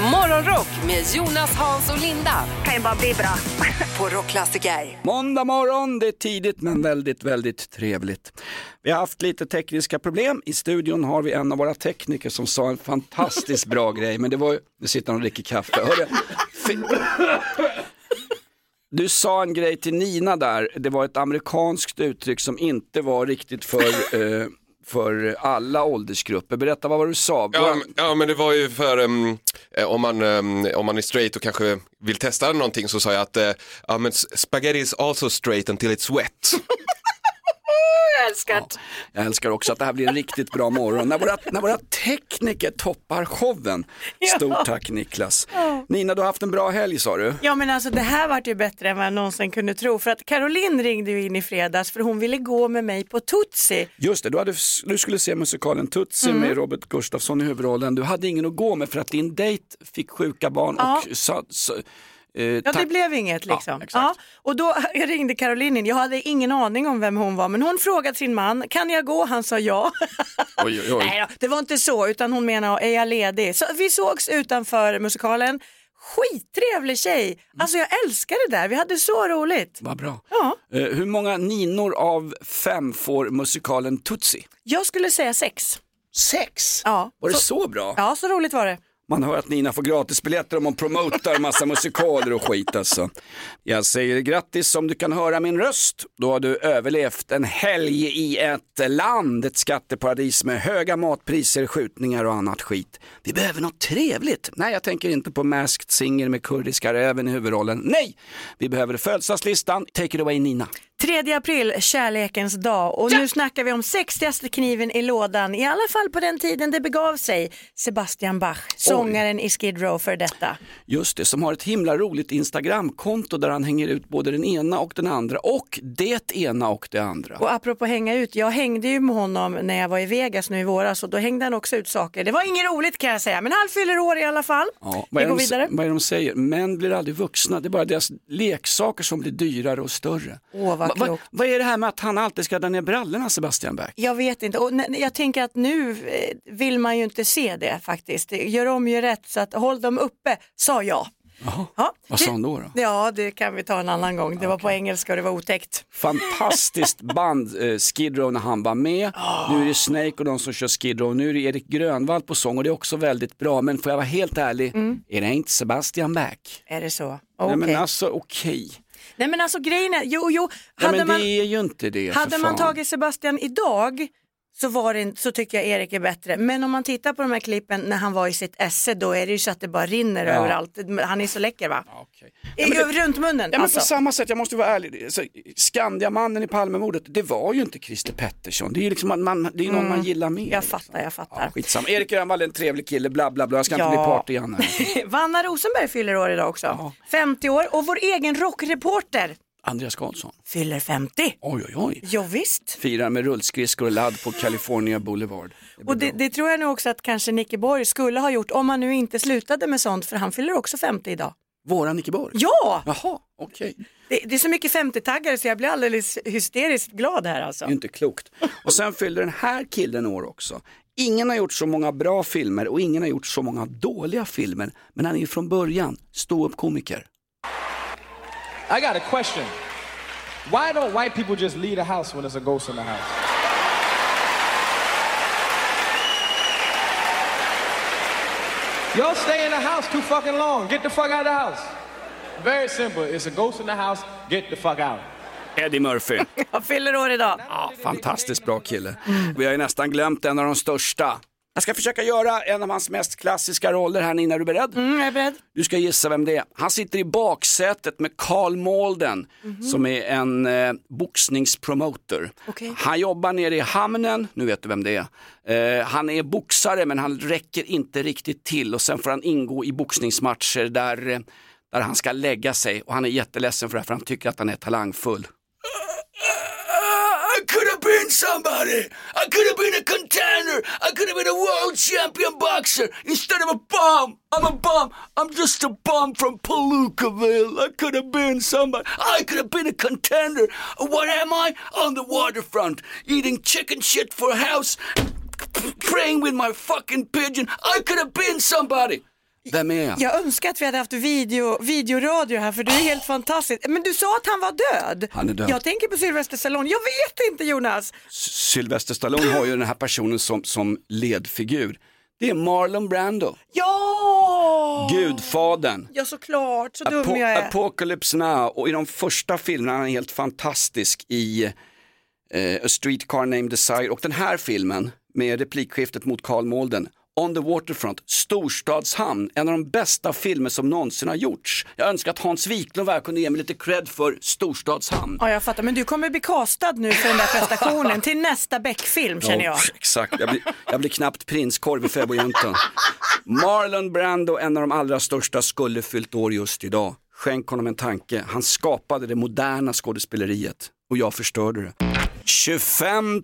Morgonrock med Jonas, Hans och Linda kan ju bara bli bra. på Rockklassiker. Måndag morgon, det är tidigt men väldigt, väldigt trevligt. Vi har haft lite tekniska problem. I studion har vi en av våra tekniker som sa en fantastiskt bra grej, men det var ju, nu sitter han och dricker kaffe. Hörde, du sa en grej till Nina där, det var ett amerikanskt uttryck som inte var riktigt för eh, för alla åldersgrupper. Berätta vad var du sa? Ja, men- ja men det var ju för um, om, man, um, om man är straight och kanske vill testa någonting så sa jag att uh, ja, men spaghetti is also straight until it's wet. Jag älskar det. Jag älskar också att det här blir en riktigt bra morgon. När våra, när våra tekniker toppar showen. Stort tack Niklas. Nina, du har haft en bra helg sa du. Ja men alltså det här vart ju bättre än vad jag någonsin kunde tro. För att Caroline ringde ju in i fredags för hon ville gå med mig på Tutsi. Just det, du, hade, du skulle se musikalen Tutsi med Robert Gustafsson i huvudrollen. Du hade ingen att gå med för att din dejt fick sjuka barn och sa, sa, eh, Ja det blev inget liksom. Ja, exakt. och då ringde Caroline in. Jag hade ingen aning om vem hon var men hon frågade sin man, kan jag gå? Han sa ja. Oj, oj, oj. Nej det var inte så utan hon menade, är jag ledig? Så vi sågs utanför musikalen. Skittrevlig tjej. Alltså jag älskar det där, vi hade så roligt. Vad bra. Ja. Eh, hur många ninor av fem får musikalen Tutsi? Jag skulle säga sex. Sex? Ja. Var det Så- så bra? Ja, så roligt var det. Man hör att Nina får gratisbiljetter om hon promotar massa musikaler och skit alltså. Jag säger grattis om du kan höra min röst. Då har du överlevt en helg i ett land, ett skatteparadis med höga matpriser, skjutningar och annat skit. Vi behöver något trevligt. Nej, jag tänker inte på Masked Singer med kurdiska räven i huvudrollen. Nej, vi behöver födelsedagslistan. Take it away Nina. 3 april, kärlekens dag och nu snackar vi om 60 kniven i lådan, i alla fall på den tiden det begav sig. Sebastian Bach, sångaren i Skid Row för detta. Just det, som har ett himla roligt Instagramkonto där han hänger ut både den ena och den andra och det ena och det andra. Och apropå hänga ut, jag hängde ju med honom när jag var i Vegas nu i våras och då hängde han också ut saker. Det var inget roligt kan jag säga, men han fyller år i alla fall. Ja, vi vad, är går de, vidare. vad är de säger? Män blir aldrig vuxna, det är bara deras leksaker som blir dyrare och större. Åh, vad Va- är det här med att han alltid ska dra ner brallorna Sebastian Berg? Jag vet inte och jag tänker att nu eh, vill man ju inte se det faktiskt. Gör om, gör rätt så att håll dem uppe, sa jag. Ja, Vad sa han då? då? Ja, det kan vi ta en annan gång. Det var på engelska och det var otäckt. Fantastiskt band eh, Skid Row när han var med. Nu är det Snake och de som kör Skid Row. Nu är det Erik Grönvall på sång och det är också väldigt bra. Men får jag vara helt ärlig, är det inte Sebastian Back? Är det så? Nej Okej. men alltså okej. Nej men alltså grejen är, jo jo, Nej hade men man, det är ju inte det hade man tagit Sebastian idag så, var det, inte- så tycker jag Erik är bättre. Men om man tittar på de här klippen när han var i sitt esse då är det ju så att det bara rinner Ja. överallt. Han är så läcker va? Ja. I, Ja, men Runt munnen Ja men alltså. på samma sätt, jag måste vara ärlig, alltså, Skandiamannen i Palmemordet, det var ju inte Christer Pettersson, det är ju liksom man, man, det är någon man gillar mer. Mm. Jag liksom. fattar, jag fattar. Ja, skitsamma. Erik Grönvall är en trevlig kille, bla bla bla, jag ska inte Ja. bli party igen. Vanna Rosenberg fyller år idag också. Ja. 50 år och vår egen rockreporter Andreas Karlsson, fyller 50. oj oj oj. Jo, visst. Firar med rullskridskor och ladd på California Boulevard. Det Och det, det tror jag nog också att kanske Nicke Borg skulle ha gjort om han nu inte slutade med sånt för han fyller också 50 idag. Våran Nicke Borg? Ja! Jaha, okej. Det, det är så mycket 50-taggare så jag blir alldeles hysteriskt glad här alltså. Det är inte klokt. Och sen fyllde den här killen år också. Ingen har gjort så många bra filmer och ingen har gjort så många dåliga filmer. Men han är ju från början ståuppkomiker. I got a question. Why don't white people just leave the house when there's a ghost in the house? Y'all stay in the house too fucking long. Get the fuck out of the house. Very simple. It's a ghost in the house. Get the fuck out. Eddie Murphy. Jag fyller år idag. Ja, fantastiskt bra kille. Vi har ju nästan glömt en av de största. Jag ska försöka göra en av hans mest klassiska roller här Nina, är du beredd? Mm, jag är beredd. Du ska gissa vem det är. Han sitter i baksätet med Carl Malden som är en eh, boxningspromoter. Okej. Han jobbar nere i hamnen, nu vet du vem det är. Eh, han är boxare men han räcker inte riktigt till och sen får han ingå i boxningsmatcher där, eh, där han ska lägga sig och han är jätteledsen för det här, för han tycker att han är talangfull. Have been somebody. I could have been a contender. I could have been a world champion boxer instead of a bum. I'm a bum. I'm just a bum from Palookaville. I could have been somebody. I could have been a contender. What am I? On the waterfront, eating chicken shit for a house, praying with my fucking pigeon. I could have been somebody. Vem är jag? Jag önskar att vi hade haft video, videoradio här för du är helt fantastisk. Men du sa att han var död. Han är död. Jag tänker på Sylvester Stallone. Jag vet inte Jonas. Sylvester Stallone har ju den här personen som, som ledfigur. Det är Marlon Brando, Ja! gudfadern. Ja såklart, så dum Apo- jag är. Apocalypse Now och i de första filmerna är han helt fantastisk i eh, A Streetcar Named Desire och den här filmen med replikskiftet mot Carl Malden On the Waterfront, Storstadshamn, en av de bästa filmer som någonsin har gjorts. Jag önskar att Hans Wiklund och kunde ge mig lite cred för Storstadshamn. Ja jag fattar, men du kommer bli castad nu för den där prestationen till nästa Beck-film känner jag. Ja, exakt, jag blir, jag blir knappt prinskorv i fäbodjuntan. Marlon Brando, en av de allra största, skulle fyllt år just idag. Skänk honom en tanke. Han skapade det moderna skådespeleriet och jag förstörde det. 25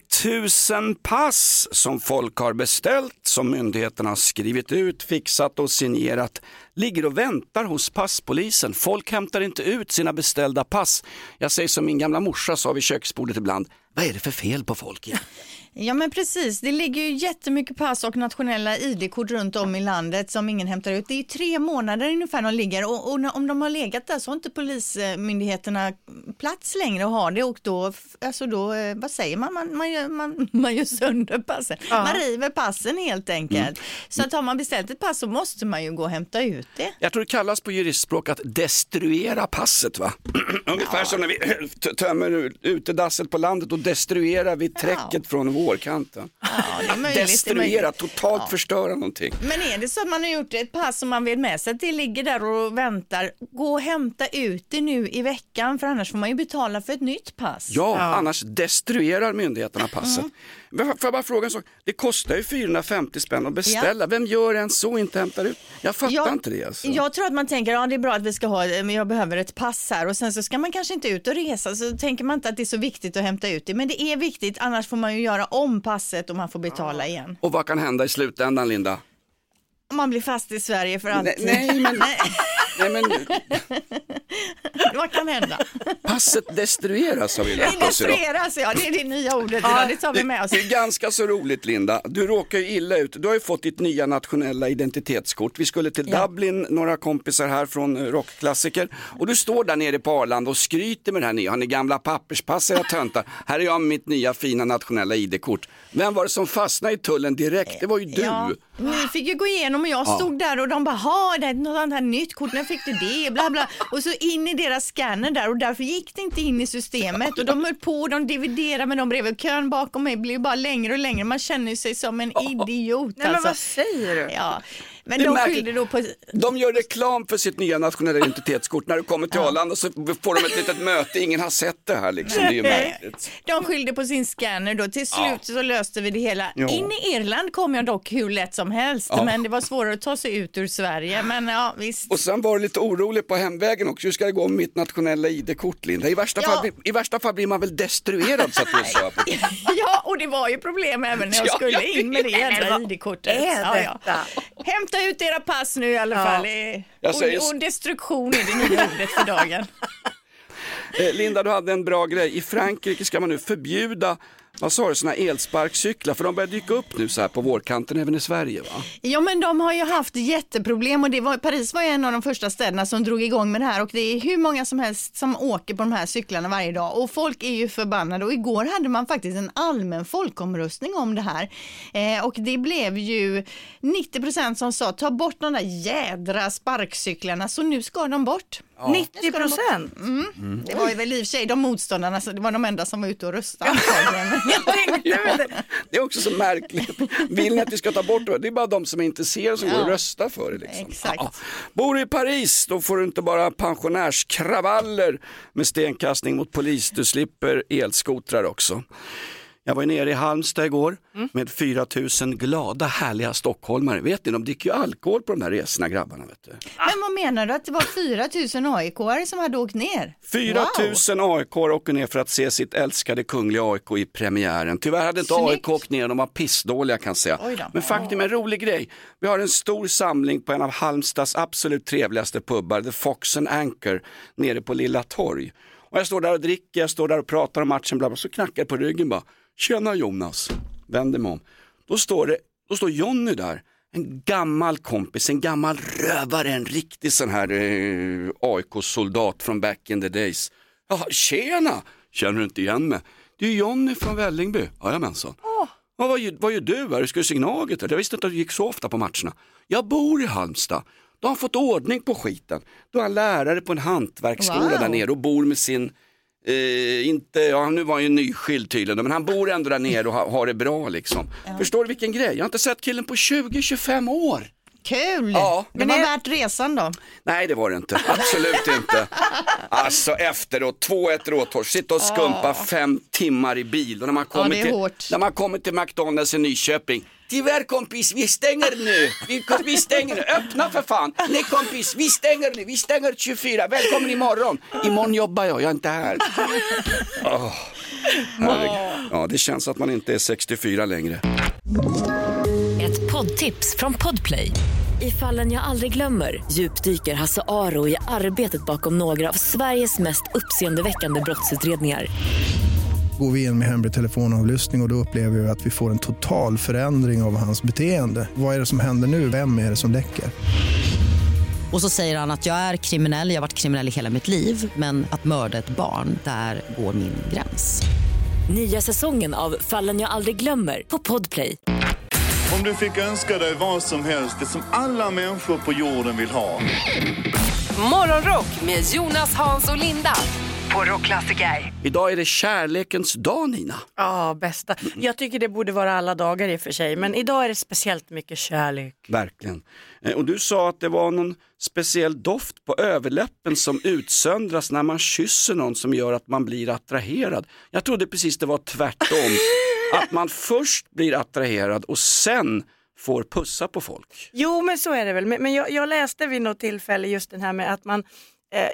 000 pass som folk har beställt, som myndigheterna har skrivit ut, fixat och signerat, ligger och väntar hos passpolisen. Folk hämtar inte ut sina beställda pass. Jag säger som min gamla morsa sa vid köksbordet ibland, vad är det för fel på folk? egentligen? Ja men precis, det ligger ju jättemycket pass och nationella ID-kort runt om i landet som ingen hämtar ut. Det är ju tre månader ungefär de ligger och, och när- om de har legat där så har inte polismyndigheterna plats längre att ha det och då, alltså då eh, vad säger man, man, man, gör, man, man gör sönder passen. Man river passen helt enkelt. Så att har man beställt ett pass så måste man ju gå och hämta ut det. Jag tror det kallas på juristspråk att destruera passet va? Ungefär som när vi tömmer ut- utedasset på landet och destruerar vi träcket från vårkanten. Ja, det är möjligt. det är Destruera, totalt förstöra någonting. Men är det så att man har gjort ett pass som man vet med sig att det ligger där och väntar, gå och hämta ut det nu i veckan för annars får man ju betala för ett nytt pass. Ja, annars destruerar myndigheterna passet. Mm. Får jag bara fråga en sak? Det kostar ju 450 spänn att beställa. Vem gör en så och inte hämtar ut? Jag fattar Ja, inte det alltså. Jag tror att man tänker, ja det är bra att vi ska ha, men jag behöver ett pass här och sen så ska man kanske inte ut och resa så tänker man inte att det är så viktigt att hämta ut det. Men det är viktigt, annars får man ju göra om passet och man får betala igen. Och vad kan hända i slutändan Linda? Man blir fast i Sverige för Nej, alltid. nej, men, nej men Vad kan hända? passet destrueras har vi lärt oss idag. destrueras, ja det är det nya ordet idag, det tar vi med oss. Det är ganska så roligt Linda. Du råkar ju illa ut. Du har ju fått ditt nya nationella identitetskort. Vi skulle till Dublin, några kompisar här från eh, rockklassiker. Och du står där nere på Arlanda och skryter med det här nya. Har ni gamla papperspass era töntar? Här är jag med mitt nya fina nationella ID-kort. Vem var det som fastnade i tullen direkt? Det var ju du. Ja, ni fick ju gå igenom och jag stod där och de bara, ha det är något sånt här nytt kort, när fick du det, bla bla. Och så in i deras scanner där och därför gick det inte in i systemet och de höll på, de dividerade med de och kön bakom mig blev bara längre och längre. Man känner sig som en idiot Nej men alltså. vad säger du? Ja, men Det de skyllde då på De gör reklam för sitt nya nationella identitetskort. När du kommer till Arlanda så får de ett litet möte. Ingen har sett det här liksom. Det är ju märkligt. De skyllde på sin scanner då. Till slut så löste vi det hela. Ja. In i Irland kom jag dock hur lätt som helst, Ja. men det var svårare att ta sig ut ur Sverige. Men ja, visst. Och sen var du lite orolig på hemvägen också. Hur ska det gå med mitt nationella ID-kort Linda? I värsta, Ja. fall, blir- I värsta fall blir man väl destruerad så att du sa. Ja, och det var ju problem även när jag Ja, skulle jag in med det jädra ID-kortet. är Ja, ja. detta? Hämta ut era pass nu i alla Ja. fall. Säger- Och, och destruktion är det nya ordet för dagen. Eh, Linda, du hade en bra grej. I Frankrike ska man nu förbjuda vad sa du, såna elsparkcyklar, för de börjar dyka upp nu så här på vårkanten även i Sverige va? Ja men de har ju haft jätteproblem och det var, Paris var ju en av de första städerna som drog igång med det här och det är hur många som helst som åker på de här cyklarna varje dag och folk är ju förbannade och igår hade man faktiskt en allmän folkomröstning om det här. Eh, och det blev ju 90% som sa ta bort de där jädra sparkcyklarna. Så nu ska de bort. 90 procent? Det var ju väl i och för sig de motståndarna, så det var de enda som var ute och röstade. Ja, det är också så märkligt. Vill ni att vi ska ta bort det? Det är bara de som är intresserade som går och röstar för det. Liksom. Exakt. Ja. Bor du i Paris, då får du inte bara pensionärskravaller med stenkastning mot polis, du slipper elskotrar också. Jag var nere i Halmstad igår Mm. med 4 000 glada härliga stockholmare. Vet ni, de dricker ju alkohol på de här resorna grabbarna. Vet du. Men vad menar du att det var 4 000 AIK-are som hade åkt ner? 4 000 AIK åker ner för att se sitt älskade kungliga AIK i premiären. Tyvärr hade inte Snyggt. AIK åkt ner, de var pissdåliga kan jag säga. Men faktum är en rolig grej. Vi har en stor samling på en av Halmstads absolut trevligaste pubbar, The Fox and Anchor, nere på Lilla Torg. Och jag står där och dricker, jag står där och pratar om matchen, bla bla, så knackar jag på ryggen bara. Tjena Jonas, vänder mig om. Då står, det, då står Jonny där, en gammal kompis, en gammal rövare, en riktig sån här eh, AIK-soldat från back in the days. Jaha, tjena! Känner du inte igen mig? Det är Jonny från Vällingby. Jajamensan. Ja, vad, vad gör du här? Ska du se Gnaget? eller? Jag visste inte att du gick så ofta på matcherna. Jag bor i Halmstad. Då har han fått ordning på skiten. Då är han lärare på en hantverksskola Wow. där nere och bor med sin, eh, inte, ja nu var han ju nyskild tydligen, men han bor ändå där nere och har, har det bra liksom. Förstår du vilken grej? Jag har inte sett killen på 20-25 år. Kul! Ja. Det Men var är- värt resan då. Nej det var det inte, absolut inte. Alltså efteråt, 2-1 Råtorp, sitta och skumpa fem timmar i bil och när man kommer, är till, när man kommer till McDonalds i Nyköping. Tyvärr kompis, vi stänger nu. Vi, vi stänger nu. Öppna för fan. Nej kompis, vi stänger nu. Vi stänger 24. Välkommen imorgon. Imorgon jobbar jag, jag är inte här. Oh, herregud. Ja, det känns att man inte är 64 längre. Ett poddtips från Podplay. I fallen jag aldrig glömmer djupdyker Hasse Aro i arbetet bakom några av Sveriges mest uppseendeväckande brottsutredningar. Går vi in med hemlig telefonavlyssning och, och då upplever vi att vi får en total förändring av hans beteende. Vad är det som händer nu? Vem är det som läcker? Och så säger han att jag är kriminell, jag har varit kriminell i hela mitt liv men att mörda ett barn, där går min gräns. Nya säsongen av Fallen jag aldrig glömmer på Podplay. Om du fick önska dig vad som helst, det som alla människor på jorden vill ha. Morgonrock med Jonas, Hans och Linda på Rockklassiker. Idag är det kärlekens dag Nina. Ja, bästa. Jag tycker det borde vara alla dagar i och för sig, men idag är det speciellt mycket kärlek. Verkligen. Eh, Och du sa att det var någon speciell doft på överläppen som utsöndras när man kysser någon som gör att man blir attraherad. Jag trodde precis det var tvärtom. att man först blir attraherad och sen får pussa på folk. Jo, men så är det väl. Men, jag, jag läste vid något tillfälle just den här med att man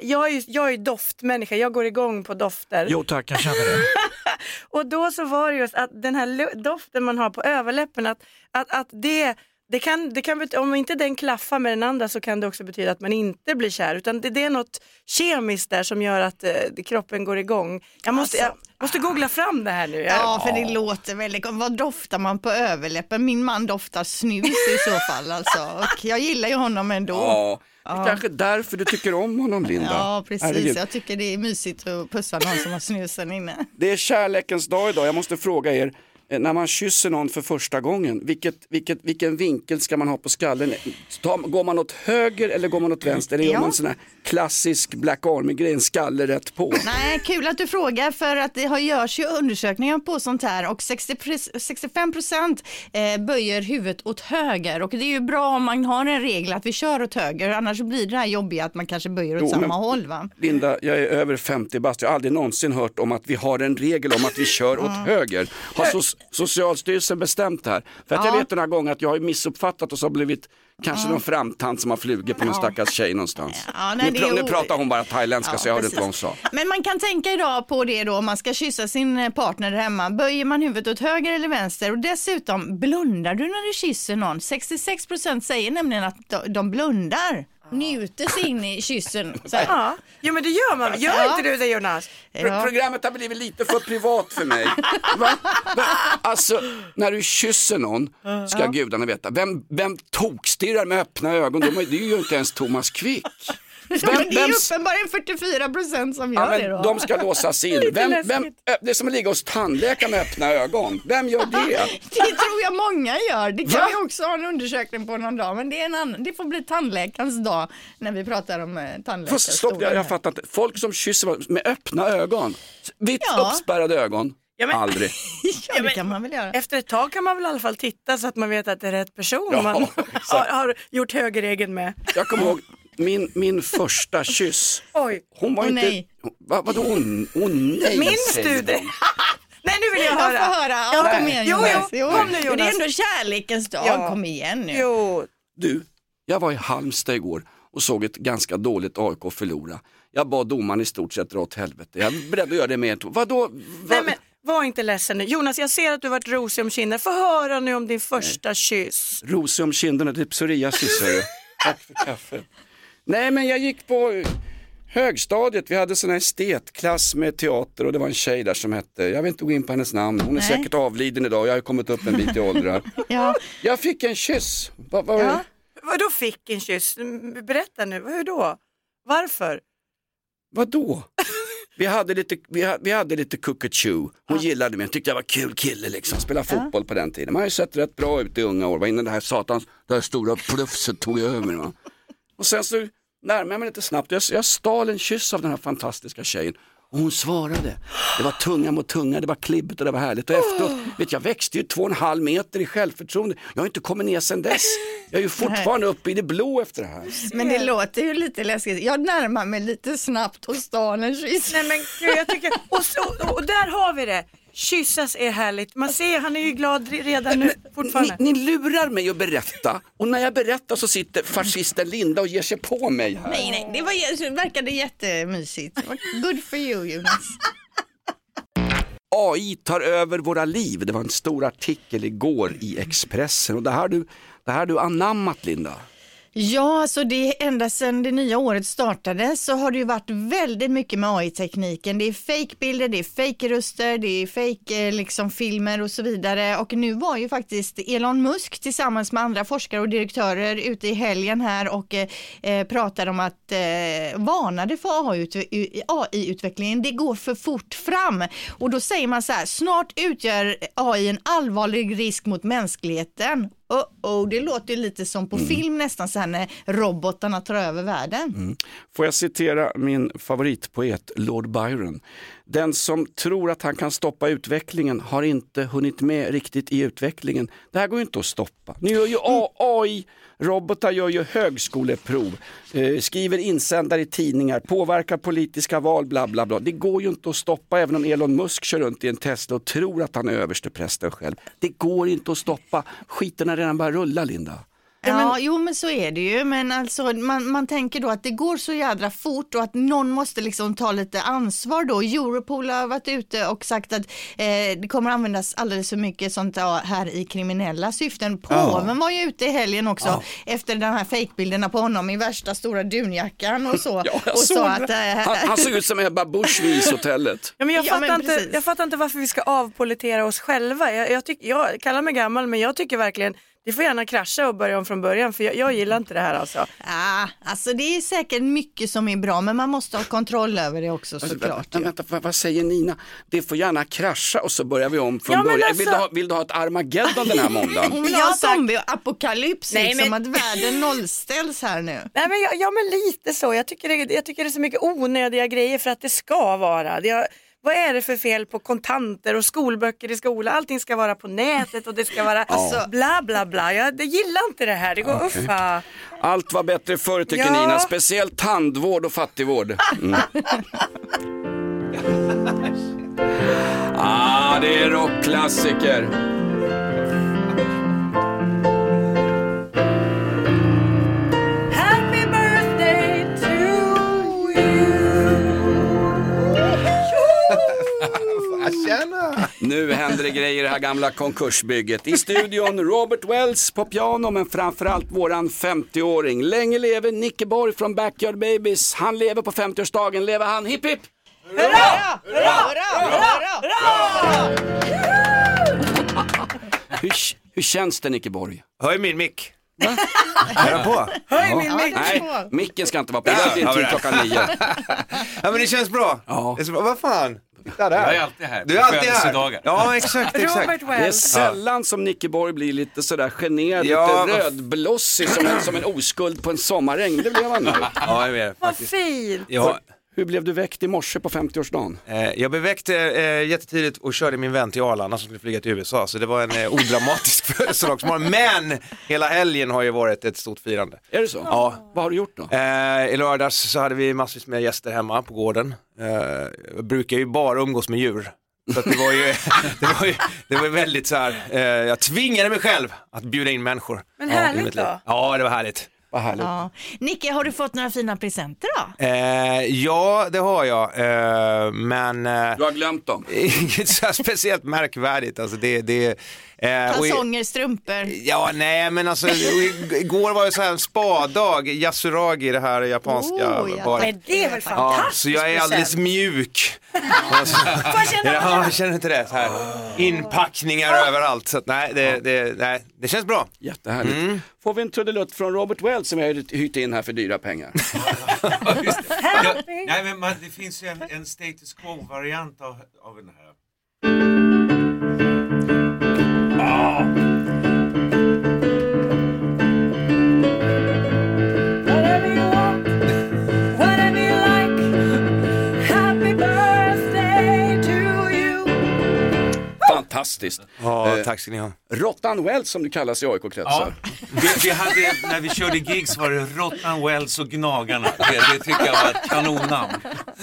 jag, är ju, jag är doftmänniska, jag går igång på dofter. Jo tack, jag känner det. Och då så var det just att den här doften man har på överläppen, att, att, att det, det kan, det kan, om inte den klaffar med den andra så kan det också betyda att man inte blir kär. Utan det, det är något kemiskt där som gör att eh, kroppen går igång. Jag måste, jag måste googla fram det här nu. Jag- Ja, för det låter väldigt gott. Vad doftar man på överläppen? Min man doftar snus i så fall alltså. Och jag gillar ju honom ändå. Ja, det är Ja. kanske därför du tycker om honom Linda. Ja, precis. Herregud. Jag tycker det är mysigt att pussa någon som har snusen inne. Det är kärlekens dag idag. Jag måste fråga er, när man kysser någon för första gången, vilket, vilket, vilken vinkel ska man ha på skallen? Ta, går man åt höger eller går man åt vänster? Eller gör Ja. man sån här klassisk Black Army-grej, skalle rätt på? Nej, kul att du frågar för att det har görs ju undersökningar på sånt här och 60, pre- 65 procent eh, böjer huvudet åt höger och det är ju bra om man har en regel att vi kör åt höger annars blir det här jobbiga att man kanske böjer åt Jo, samma men- håll va? Linda, jag är över 50 bast. Jag har aldrig någonsin hört om att vi har en regel om att vi kör åt höger. Har so Socialstyrelsen bestämt det här? För att jag Ja. vet den här gången att jag har missuppfattat och så har blivit kanske Ja. någon framtand som har flugit på någon stackars tjej någonstans. Ja, nej, nu, är nu pratar hon bara thailändska Ja, så jag hörde inte vad hon sa. Men man kan tänka idag på det då om man ska kyssa sin eh, partner hemma. Böjer man huvudet åt höger eller vänster? Och dessutom, blundar du när du kysser någon? 66 procent säger nämligen att de blundar. Njuter sig in i kyssen. Så här. Ja, jo, men det gör man. Gör Ja. inte du det Jonas? Pro-. Programmet har blivit lite för privat för mig. Va? Va? Alltså, när du kysser någon ska Ja. gudarna veta, vem, vem tokstirrar med öppna ögon? De, är- det är ju inte ens Thomas Quick. Men det är vem- uppenbarligen 44 procent som gör Ja, det då. de ska låsas in. Vem, vem, det är som att ligga hos tandläkaren med öppna ögon. Vem gör det? Det tror jag många gör. Det kan Va? vi också ha en undersökning på någon dag. Men det, är en annan, det får bli tandläkarens dag när vi pratar om eh, Fast, stopp, jag, jag fattar inte. Folk som kysser med öppna ögon. Vitt Ja. uppspärrade ögon. Ja, men- Aldrig. Ja, det kan man väl göra. Efter ett tag kan man väl i alla fall titta så att man vet att det är rätt person Ja, man har, har gjort högerregeln med. Jag kommer ihåg min, min första kyss. Oj. Hon var Åh, inte... nej. Va, vadå, åh, åh nej Minns säger du det? Nej, nu vill jag Jag höra. får höra. Ja, kom igen jo, Jonas. jo, kom nu, Det är Jonas. ändå kärlekens dag. Ja. Kom igen nu. Jo, Du, jag var i Halmstad igår och såg ett ganska dåligt AIK förlora. Jag bad domaren i stort sett dra åt helvete. Jag är beredd att göra det med ett Vadå? Va? nej men var inte ledsen nu. Jonas, jag ser att du varit rosig om kinden. Få höra nu om din första kyss. Rosig om kinderna, det är psoriasis hörru. Tack för kaffet. Nej men jag gick på högstadiet, vi hade sån här estetklass med teater och det var en tjej där som hette, jag vill inte gå in på hennes namn, hon är Nej. säkert avliden idag, jag har kommit upp en bit i åldrar. Ja. Jag fick en kyss. Va, va, Ja. Vadå fick en kyss? Berätta nu, hur då? Varför? Vadå? Vi hade lite, vi hade, vi hade lite cookatoo. Hon gillade mig, tyckte jag var kul kille liksom. Spela fotboll på den tiden. Man har ju sett rätt bra ut i unga år. Va? Innan det här satans, det här stora plufset tog över. Va? Och sen så närmade jag mig lite snabbt. Jag, jag stal en kyss av den här fantastiska tjejen. Och hon svarade. Det var tunga mot tunga, det var klibbigt och det var härligt. Och efteråt, vet jag växte ju två och en halv meter i självförtroende. Jag har inte kommit ner sedan dess. Jag är ju fortfarande uppe i det blå efter det här. Men det låter ju lite läskigt. Jag närmar mig lite snabbt och stal en kyss. Nej men gud, jag tycker, och, så, och där har vi det. Kyssas är härligt. Man ser, han är ju glad redan nu fortfarande. Ni, ni lurar mig att berätta och när jag berättar så sitter fascisten Linda och ger sig på mig här. Nej, nej, det, var, det verkade jättemysigt. Good for you Jonas. AI tar över våra liv. Det var en stor artikel igår i Expressen och det här har du, det här du anammat Linda. Ja, alltså det är ända sedan det nya året startade så har det ju varit väldigt mycket med AI-tekniken. Det är fejkbilder, det är fejkröster, det är fejkfilmer eh, liksom filmer och så vidare. Och nu var ju faktiskt Elon Musk tillsammans med andra forskare och direktörer ute i helgen här och eh, eh pratade om att eh, varnade för AI-utvecklingen. Det går för fort fram och då säger man så här, snart utgör AI en allvarlig risk mot mänskligheten. Oh, oh, det låter ju lite som på film nästan så här när robotarna tar över världen. Får jag citera min favoritpoet Lord Byron. Den som tror att han kan stoppa utvecklingen har inte hunnit med riktigt i utvecklingen. Det här går ju inte att stoppa. Ni gör ju AI, robotar gör ju högskoleprov, eh, skriver insändare i tidningar, påverkar politiska val, bla bla bla. Det går ju inte att stoppa även om Elon Musk kör runt i en Tesla och tror att han är översteprästen själv. Det går inte att stoppa. Skiten har redan börjat rulla Linda. Ja, jo men så är det ju, men alltså man, man tänker då att det går så jädra fort och att någon måste liksom ta lite ansvar då. Europol har varit ute och sagt att eh, det kommer användas alldeles för mycket sånt ja, här i kriminella syften. Påven var ju ute i helgen också efter de här fejkbilderna på honom i värsta stora dunjackan och så. Ja, och det. att, eh, han, han såg ut som Ebba Busch vid ishotellet. Ja, men jag, Ja, fattar men inte, jag fattar inte varför vi ska avpolitera oss själva. Jag, jag, tyck, jag kallar mig gammal men jag tycker verkligen det får gärna krascha och börja om från början för jag, jag gillar inte det här alltså. ah, alltså det är säkert mycket som är bra men man måste ha kontroll över det också Alltså, såklart. vänta, vänta, vad, vad säger Nina? Det får gärna krascha och så börjar vi om från Ja, men början. alltså- Vill, du ha, vill du ha ett Armageddon den här måndagen? Hon vill Jag ha har sagt- zombieapokalyps, Nej, liksom men- att världen nollställs här nu. Nej men jag, ja men lite så, jag tycker, det, jag tycker det är så mycket onödiga grejer för att det ska vara. Det, jag, vad är det för fel på kontanter och skolböcker i skolan? Allting ska vara på nätet och det ska vara alltså, bla bla bla. Jag det gillar inte det här, det går Okej. uffa. Allt var bättre förr tycker Ja. Nina, speciellt tandvård och fattigvård. Mm. ah, det är rockklassiker. Tjena! Nu händer det grejer i det här gamla konkursbygget. I studion Robert Wells på piano men framförallt våran 50-åring. Länge leve Nicke Borg från Backyard Babies. Han lever på 50-årsdagen, lever han. Hipp hipp! Hurra! Hurra! Hurra! Hur, hur känns det Nicke Borg? Höj min mick. Är den på? Höj min mick! Nej, micken ska inte vara på. Det är klockan nio. Ja men det känns bra. Ja. Det är så bra. Vad fan? Titta där. Jag är alltid här. Du är alltid här. Ja exakt, exakt. Robert Det är Wells. sällan som Nicke Borg blir lite sådär generad, Ja, lite vad- rödblossig som en, som en oskuld på en sommarregn. Det blev han nu. Ja, jag vet Vad fint. Ja, Hur blev du väckt i morse på 50-årsdagen? eh, jag blev väckt eh, jättetidigt och körde min vän till Arlanda som skulle flyga till USA. Så det var en eh, odramatisk födelsedagsmorgon. Men hela helgen har ju varit ett stort firande. Är det så? Ja. Vad har du gjort då? Eh, I lördags så hade vi massvis med gäster hemma på gården. Eh, jag brukar ju bara umgås med djur. Så att det var ju, det var ju, det var ju väldigt så här, eh, jag tvingade mig själv att bjuda in människor. Men Ja, härligt liv. då. Ja, det var härligt. Vad härligt. Ja. Nicke, har du fått några fina presenter då? Eh, ja, det har jag, eh, men... Eh, du har glömt dem? Inget så speciellt märkvärdigt. Alltså det, det, eh, i- Kalsonger, strumpor. Ja, nej men alltså igår var ju så här en spadag, yasuragi, det här japanska. Oh, ja. baret. Men det är väl Ja, fantastiskt så jag är alldeles mjuk. Alltså, Får jag känna ja, jag känner inte det. Så här. Inpackningar överallt. Så att, nej, det, det, nej, det känns bra. Jättehärligt. Mm. Får vi en trudelutt från Robert Wells som jag har hyrt in här för dyra pengar? Ja, nej, men man, det finns ju en, en status quo-variant av, av den här. Fantastiskt. Ja, Eh, tack ska ni ha. Råttan Wells som du kallas i AIK-kretsar. Vi, vi hade, när vi körde gigs var det Rottan Wells och Gnagarna. Det, det tycker jag var ett kanonnamn.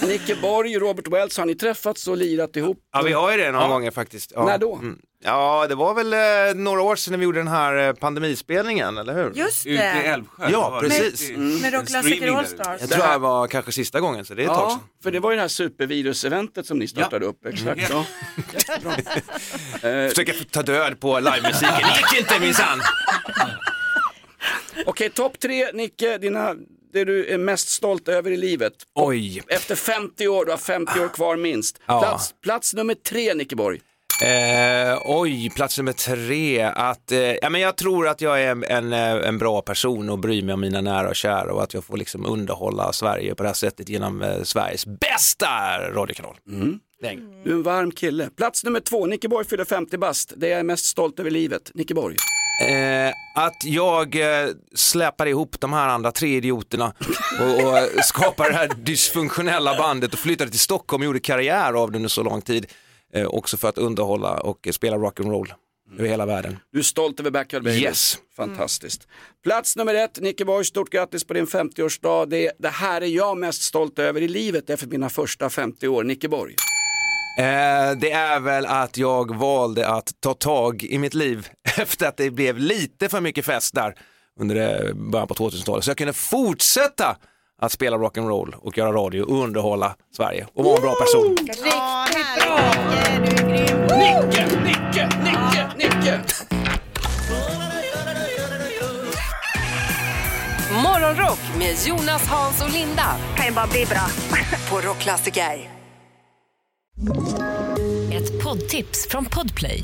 Nicke Borg, Robert Wells, har ni träffats och lirat ihop? Ja, vi har ju det några Ja. gånger faktiskt. Ja. När då? Mm. Ja, det var väl eh, några år sedan vi gjorde den här eh, pandemispelningen, eller hur? Just Ute i det. Älvsjö. Ja, var det precis. en- Med en Rockklassiker streaming där. Allstars. Jag tror det var kanske sista gången, så det är ett tag Ja, sedan. för det var ju det här supervirus-eventet som ni startade upp. Exakt. Ja. Ja. Eh, Försöka ta död på livemusiken, det gick inte minsann! Okej, topp tre Nicke, dina, det du är mest stolt över i livet. Oj. Efter 50 år, du har 50 år kvar minst. Ja. Plats, plats nummer tre Nicke Borg. Eh, oj, plats nummer tre. Att, eh, ja, men jag tror att jag är en, en, eh, en bra person och bryr mig om mina nära och kära och att jag får liksom underhålla Sverige på det här sättet genom eh, Sveriges bästa radiokanal. Länge. Du är en varm kille. Plats nummer två, Nicke Borg fyller 50 bast. Det jag är mest stolt över livet. Nicke Borg. Eh, att jag eh, släpar ihop de här andra tre idioterna och, och skapar det här dysfunktionella bandet och flyttade till Stockholm och gjorde karriär av det under så lång tid. Eh, också för att underhålla och spela rock'n'roll över hela världen. Du är stolt över Backyard Babies. Yes. Fantastiskt. Plats nummer ett, Nicke Borg, stort grattis på din 50-årsdag. Det, det här är jag mest stolt över i livet efter mina första 50 år. Nicke Borg. Eh, det är väl att jag valde att ta tag i mitt liv efter att det blev lite för mycket fest där under eh, början på 2000-talet. Så jag kunde fortsätta att spela rock'n'roll och göra radio och underhålla Sverige och vara en bra person. Riktigt bra. Nicke, Nicke, Nicke, Nicke. Morgonrock med Jonas, Hans och Linda. Kan ju bara bli bra. På Rockklassiker. Ett poddtips från Podplay.